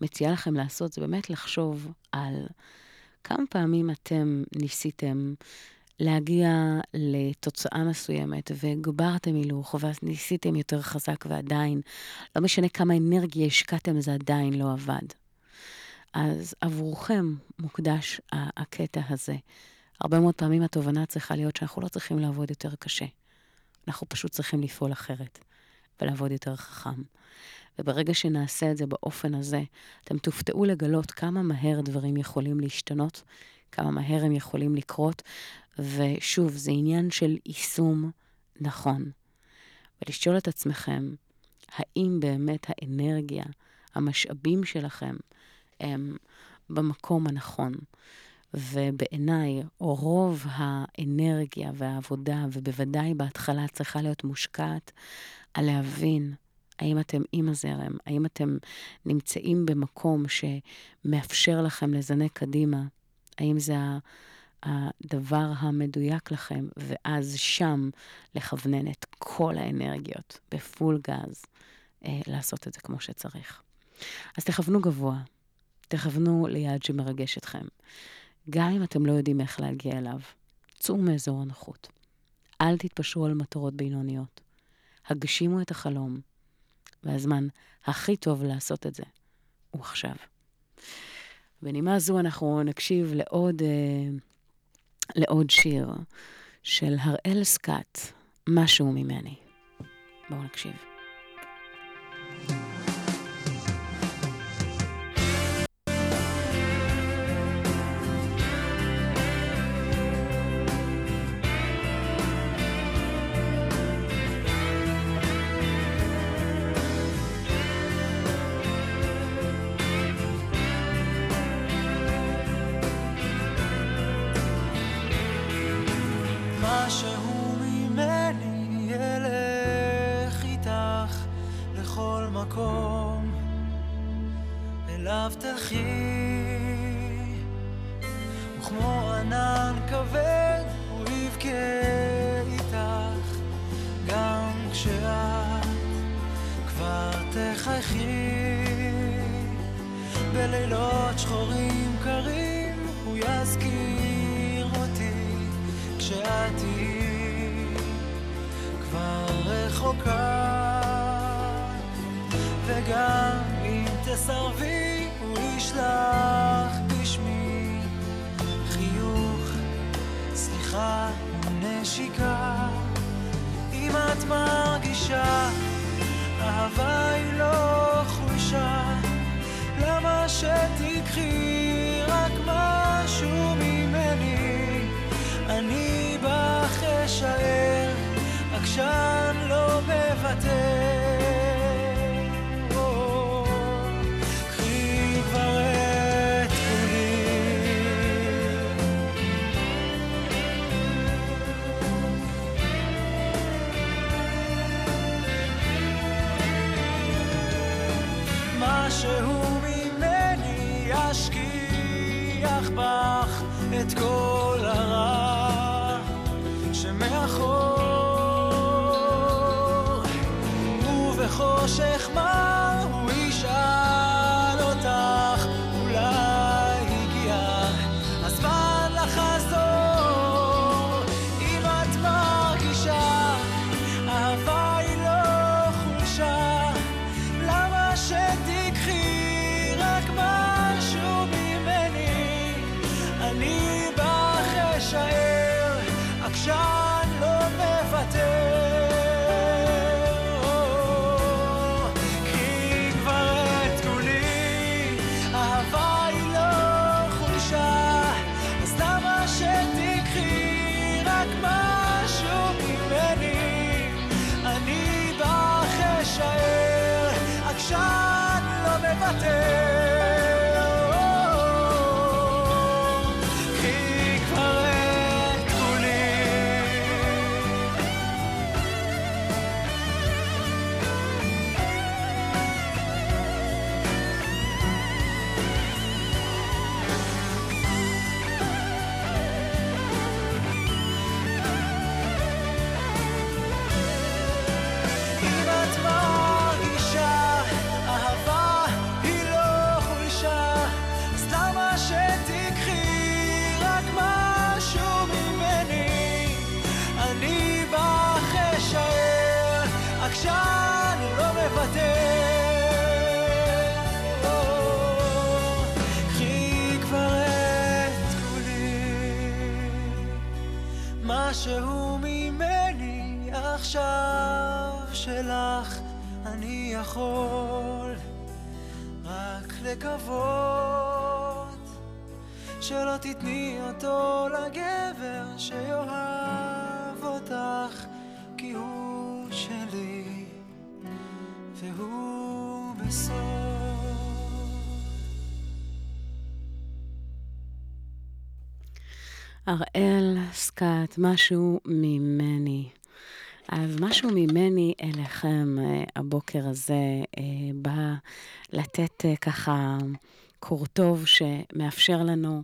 מציעה לכם לעשות, זה באמת לחשוב על כמה פעמים אתם ניסיתם להגיע לתוצאה מסוימת והגברתם הילוך ואז ניסיתם יותר חזק ועדיין, לא משנה כמה אנרגיה השקעתם, זה עדיין לא עבד. אז עבורכם מוקדש הקטע הזה. הרבה מאוד פעמים התובנה צריכה להיות שאנחנו לא צריכים לעבוד יותר קשה. אנחנו פשוט צריכים לפעול אחרת ולעבוד יותר חכם. וברגע שנעשה את זה באופן הזה, אתם תופתעו לגלות כמה מהר דברים יכולים להשתנות, כמה מהר הם יכולים לקרות, ושוב, זה עניין של יישום נכון. ולשאול את עצמכם, האם באמת האנרגיה, המשאבים שלכם, הם במקום הנכון? ובעיניי, רוב האנרגיה והעבודה, ובוודאי בהתחלה צריכה להיות מושקעת על להבין האם אתם עם הזרם, האם אתם נמצאים במקום שמאפשר לכם לזנק קדימה, האם זה הדבר המדויק לכם, ואז שם לכוונן את כל האנרגיות בפול גז, אה, לעשות את זה כמו שצריך. אז תכוונו גבוה, תכוונו ליעד שמרגש אתכם. גם אם אתם לא יודעים איך להגיע אליו, צאו מאזור הנוחות. אל תתפשרו על מטרות בינוניות. הגשימו את החלום, והזמן הכי טוב לעשות את זה הוא עכשיו. בנימה זו אנחנו נקשיב לעוד, אה, לעוד שיר של הראל סקאט, משהו ממני. בואו נקשיב. וגם אם תסרבי, הוא ישלח בשמי חיוך, סליחה ונשיקה. אם את מרגישה, אהבה היא לא חולשה, למה שתיקחי רק משהו ממני? אני בך אשאר, עקשן לא מוותר. עקשן לא מוותר. תתני אותו לגבר שיאהב אותך כי הוא שלי והוא בסוף הראל סקאט, משהו ממני. אז משהו ממני אליכם אה, הבוקר הזה אה, בא לתת אה, ככה קורטוב שמאפשר לנו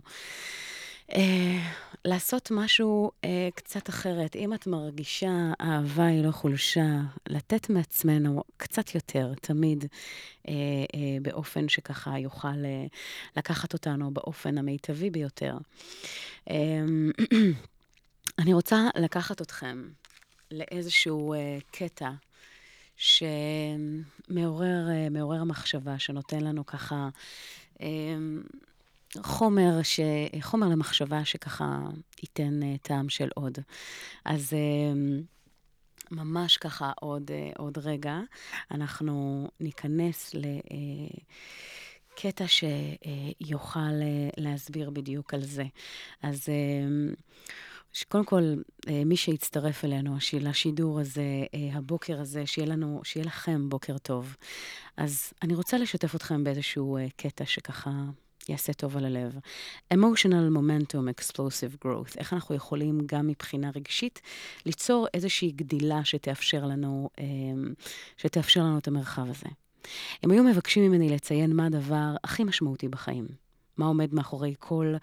אה, לעשות משהו אה, קצת אחרת. אם את מרגישה אהבה היא לא חולשה, לתת מעצמנו קצת יותר, תמיד, אה, אה, באופן שככה יוכל אה, לקחת אותנו באופן המיטבי ביותר. אה, אני רוצה לקחת אתכם לאיזשהו אה, קטע שמעורר אה, מחשבה, שנותן לנו ככה חומר, ש... חומר למחשבה שככה ייתן אה, טעם של עוד. אז אה, ממש ככה עוד, אה, עוד רגע, אנחנו ניכנס ל... אה, קטע שיוכל להסביר בדיוק על זה. אז ש- קודם כל, אה, מי שיצטרף אלינו לשידור הזה, אה, הבוקר הזה, שיהיה לנו, שיהיה לכם בוקר טוב. אז אני רוצה לשתף אתכם באיזשהו אה, קטע שככה יעשה טוב על הלב. emotional momentum explosive growth, איך אנחנו יכולים גם מבחינה רגשית ליצור איזושהי גדילה שתאפשר לנו, שתאפשר לנו את המרחב הזה. הם היו מבקשים ממני לציין מה הדבר הכי משמעותי בחיים. מה עומד מאחורי כל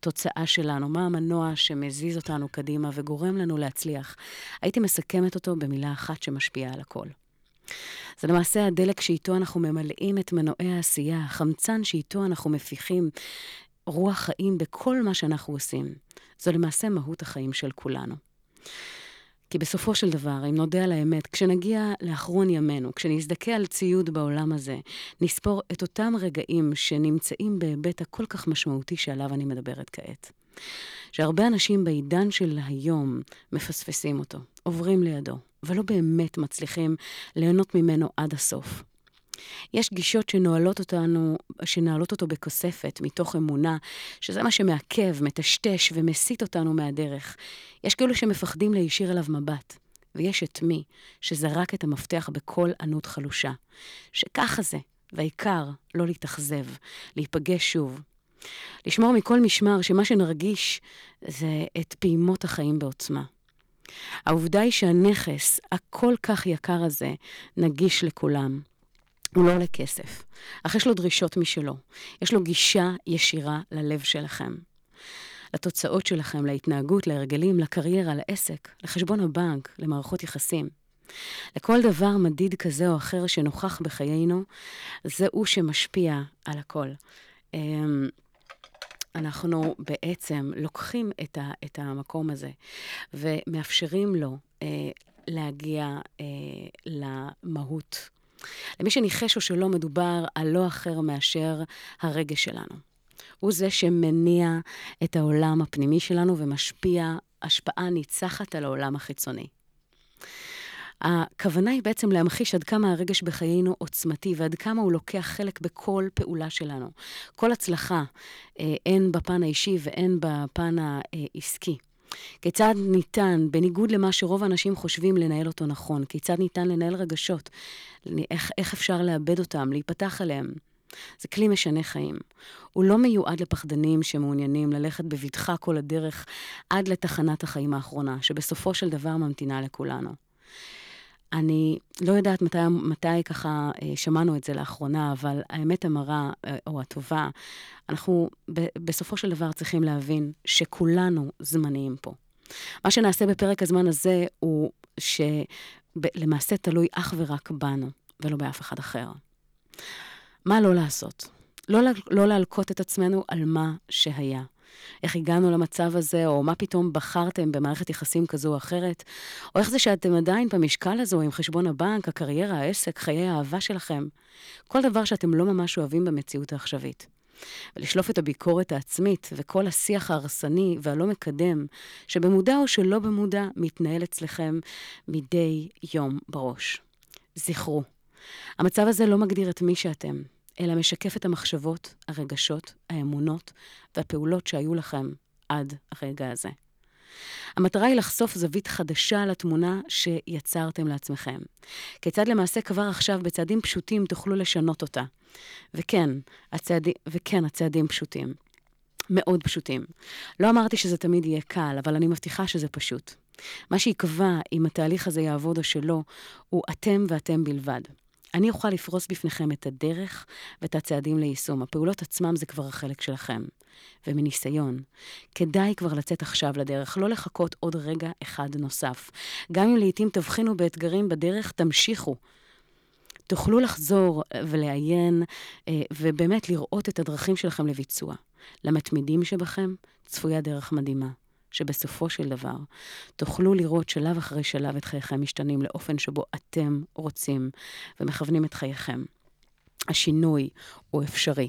תוצאה שלנו, מה המנוע שמזיז אותנו קדימה וגורם לנו להצליח. הייתי מסכמת אותו במילה אחת שמשפיעה על הכל. זה למעשה הדלק שאיתו אנחנו ממלאים את מנועי העשייה, החמצן שאיתו אנחנו מפיחים רוח חיים בכל מה שאנחנו עושים. זו למעשה מהות החיים של כולנו. כי בסופו של דבר, אם נודה על האמת, כשנגיע לאחרון ימינו, כשנזדכה על ציוד בעולם הזה, נספור את אותם רגעים שנמצאים בהיבט הכל כך משמעותי שעליו אני מדברת כעת. שהרבה אנשים בעידן של היום מפספסים אותו, עוברים לידו, ולא באמת מצליחים ליהנות ממנו עד הסוף. יש גישות שנועלות אותנו, שנעלות אותו בכוספת, מתוך אמונה, שזה מה שמעכב, מטשטש ומסיט אותנו מהדרך. יש כאלו שמפחדים להישיר אליו מבט. ויש את מי שזרק את המפתח בקול ענות חלושה. שככה זה, והעיקר, לא להתאכזב, להיפגש שוב. לשמור מכל משמר שמה שנרגיש זה את פעימות החיים בעוצמה. העובדה היא שהנכס הכל כך יקר הזה נגיש לכולם. הוא לא עולה כסף, אך יש לו דרישות משלו. יש לו גישה ישירה ללב שלכם. לתוצאות שלכם, להתנהגות, להרגלים, לקריירה, לעסק, לחשבון הבנק, למערכות יחסים. לכל דבר מדיד כזה או אחר שנוכח בחיינו, הוא שמשפיע על הכל. אמ, אנחנו בעצם לוקחים את, ה, את המקום הזה ומאפשרים לו אה, להגיע אה, למהות למי שניחש או שלא מדובר על לא אחר מאשר הרגש שלנו. הוא זה שמניע את העולם הפנימי שלנו ומשפיע השפעה ניצחת על העולם החיצוני. הכוונה היא בעצם להמחיש עד כמה הרגש בחיינו עוצמתי ועד כמה הוא לוקח חלק בכל פעולה שלנו. כל הצלחה, אה, הן בפן האישי והן בפן העסקי. כיצד ניתן, בניגוד למה שרוב האנשים חושבים, לנהל אותו נכון? כיצד ניתן לנהל רגשות? איך, איך אפשר לאבד אותם, להיפתח עליהם? זה כלי משנה חיים. הוא לא מיועד לפחדנים שמעוניינים ללכת בבטחה כל הדרך עד לתחנת החיים האחרונה, שבסופו של דבר ממתינה לכולנו. אני לא יודעת מתי, מתי ככה אה, שמענו את זה לאחרונה, אבל האמת המרה, אה, או הטובה, אנחנו בסופו של דבר צריכים להבין שכולנו זמניים פה. מה שנעשה בפרק הזמן הזה הוא שלמעשה תלוי אך ורק בנו, ולא באף אחד אחר. מה לא לעשות? לא, לא להלקות את עצמנו על מה שהיה. איך הגענו למצב הזה, או מה פתאום בחרתם במערכת יחסים כזו או אחרת, או איך זה שאתם עדיין במשקל הזו עם חשבון הבנק, הקריירה, העסק, חיי האהבה שלכם. כל דבר שאתם לא ממש אוהבים במציאות העכשווית. ולשלוף את הביקורת העצמית וכל השיח ההרסני והלא מקדם, שבמודע או שלא במודע מתנהל אצלכם מדי יום בראש. זכרו, המצב הזה לא מגדיר את מי שאתם, אלא משקף את המחשבות, הרגשות, האמונות והפעולות שהיו לכם עד הרגע הזה. המטרה היא לחשוף זווית חדשה על התמונה שיצרתם לעצמכם. כיצד למעשה כבר עכשיו בצעדים פשוטים תוכלו לשנות אותה. וכן, הצעדים, וכן, הצעדים פשוטים. מאוד פשוטים. לא אמרתי שזה תמיד יהיה קל, אבל אני מבטיחה שזה פשוט. מה שיקבע אם התהליך הזה יעבוד או שלא, הוא אתם ואתם בלבד. אני אוכל לפרוס בפניכם את הדרך ואת הצעדים ליישום. הפעולות עצמם זה כבר החלק שלכם. ומניסיון, כדאי כבר לצאת עכשיו לדרך, לא לחכות עוד רגע אחד נוסף. גם אם לעתים תבחינו באתגרים בדרך, תמשיכו. תוכלו לחזור ולעיין אה, ובאמת לראות את הדרכים שלכם לביצוע. למתמידים שבכם צפויה דרך מדהימה. שבסופו של דבר תוכלו לראות שלב אחרי שלב את חייכם משתנים לאופן שבו אתם רוצים ומכוונים את חייכם. השינוי הוא אפשרי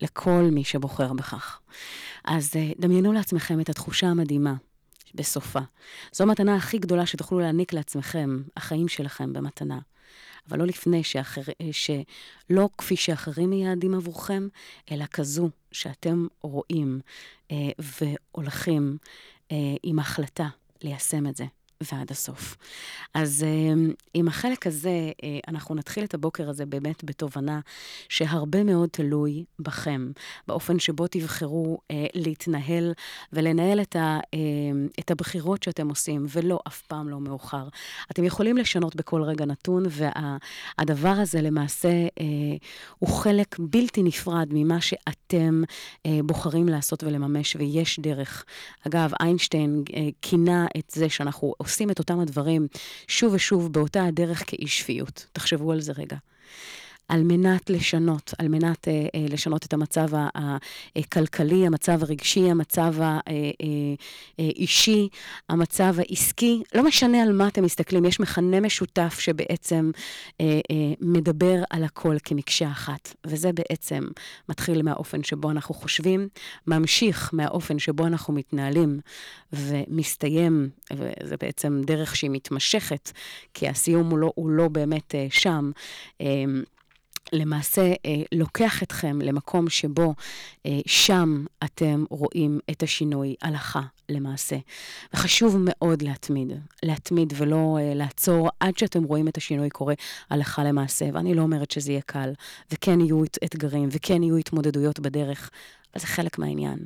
לכל מי שבוחר בכך. אז אה, דמיינו לעצמכם את התחושה המדהימה בסופה. זו המתנה הכי גדולה שתוכלו להעניק לעצמכם, החיים שלכם במתנה. אבל לא לפני שאחר, אה, שלא כפי שאחרים מייעדים עבורכם, אלא כזו שאתם רואים אה, והולכים עם החלטה ליישם את זה. ועד הסוף. אז אה, עם החלק הזה, אה, אנחנו נתחיל את הבוקר הזה באמת בתובנה שהרבה מאוד תלוי בכם, באופן שבו תבחרו אה, להתנהל ולנהל את, ה, את הבחירות שאתם עושים, ולא, אף פעם לא מאוחר. אתם יכולים לשנות בכל רגע נתון, והדבר וה, הזה למעשה הוא חלק בלתי נפרד ממה שאתם בוחרים לעשות ולממש, ויש דרך. אגב, איינשטיין כינה את זה שאנחנו עושים את אותם הדברים שוב ושוב באותה הדרך כאי שפיות. תחשבו על זה רגע. על מנת לשנות, על מנת אה, אה, לשנות את המצב הכלכלי, המצב הרגשי, המצב האישי, המצב העסקי. לא משנה על מה אתם מסתכלים, יש מכנה משותף שבעצם מדבר על הכל כמקשה אחת. וזה בעצם מתחיל מהאופן שבו אנחנו חושבים, ממשיך מהאופן שבו אנחנו מתנהלים, ומסתיים, וזה בעצם דרך שהיא מתמשכת, כי הסיום הוא לא, הוא לא באמת שם. למעשה אה, לוקח אתכם למקום שבו אה, שם אתם רואים את השינוי הלכה למעשה. וחשוב מאוד להתמיד, להתמיד ולא אה, לעצור עד שאתם רואים את השינוי קורה הלכה למעשה. ואני לא אומרת שזה יהיה קל, וכן יהיו אתגרים, וכן יהיו התמודדויות בדרך, אבל זה חלק מהעניין,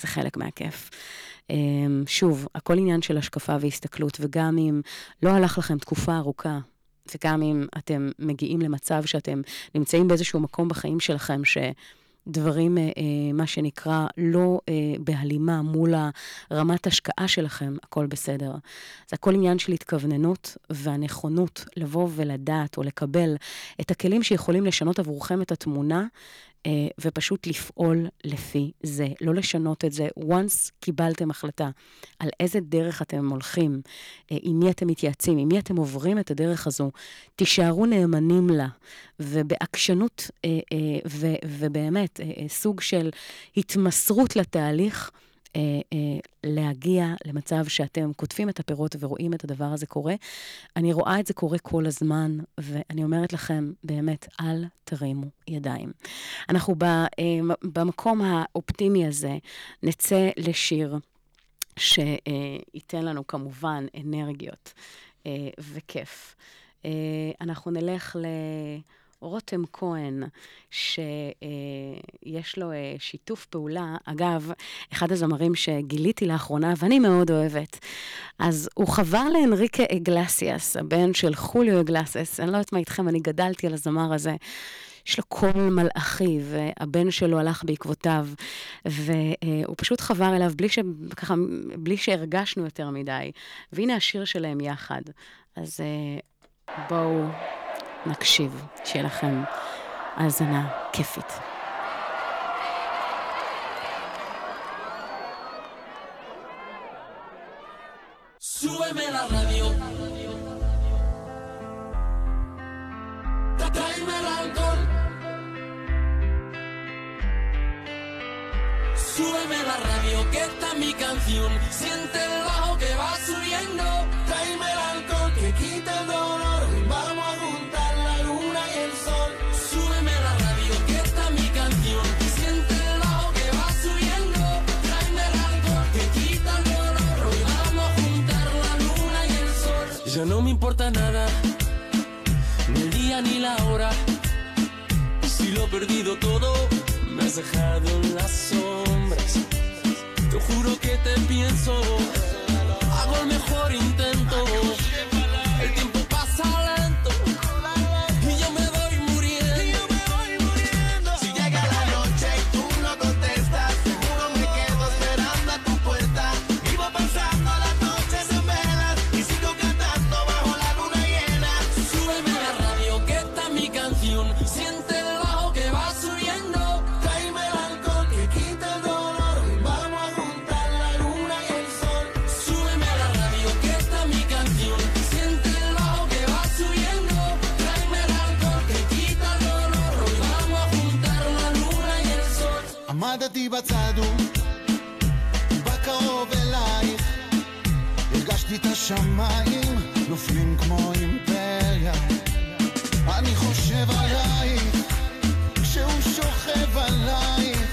זה חלק מהכיף. אה, שוב, הכל עניין של השקפה והסתכלות, וגם אם לא הלך לכם תקופה ארוכה, וגם אם אתם מגיעים למצב שאתם נמצאים באיזשהו מקום בחיים שלכם, שדברים, אה, אה, מה שנקרא, לא אה, בהלימה מול הרמת השקעה שלכם, הכל בסדר. זה הכל עניין של התכווננות והנכונות לבוא ולדעת או לקבל את הכלים שיכולים לשנות עבורכם את התמונה ופשוט לפעול לפי זה, לא לשנות את זה. once קיבלתם החלטה על איזה דרך אתם הולכים, אה, עם מי אתם מתייעצים, עם מי אתם עוברים את הדרך הזו, תישארו נאמנים לה, ובעקשנות אה, ובאמת סוג של התמסרות לתהליך. אה, אה, להגיע למצב שאתם קוטפים את הפירות ורואים את הדבר הזה קורה. אני רואה את זה קורה כל הזמן, ואני אומרת לכם, באמת, אל תרימו ידיים. אנחנו ב, אה, במקום האופטימי הזה נצא לשיר שייתן לנו כמובן אנרגיות וכיף. אנחנו נלך ל... רותם כהן, שיש לו אה, שיתוף פעולה, אגב, אחד הזמרים שגיליתי לאחרונה, ואני מאוד אוהבת, אז הוא חבר לאנריקה אגלסיאס, הבן של חוליו אגלסיאס, אני לא יודעת מה איתכם, אני גדלתי על הזמר הזה. יש לו קול מלאכי, והבן שלו הלך בעקבותיו, והוא פשוט חבר אליו בלי, ש... ככה, בלי שהרגשנו יותר מדי. והנה השיר שלהם יחד. אז אה, בואו נקשיב, שיהיה לכם האזנה כיפית. Súbeme la radio. Tráeme el alcohol. Súbeme la radio, que está mi canción. Día ni la hora. Si lo he perdido todo, me has dejado en las sombras. Te juro que te pienso, hago el mejor intento. עמדתי בצד ובא קרוב אלייך. הרגשתי את השמיים נופלים כמו אימפריה. אני חושב עלייך כשהוא שוכב עלייך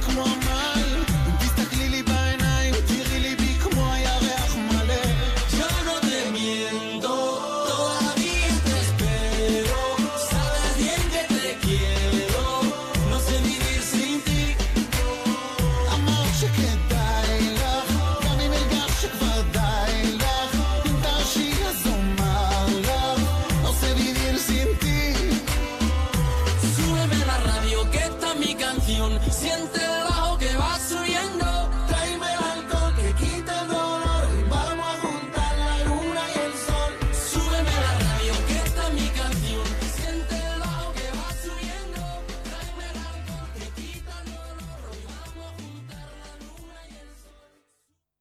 come on, man.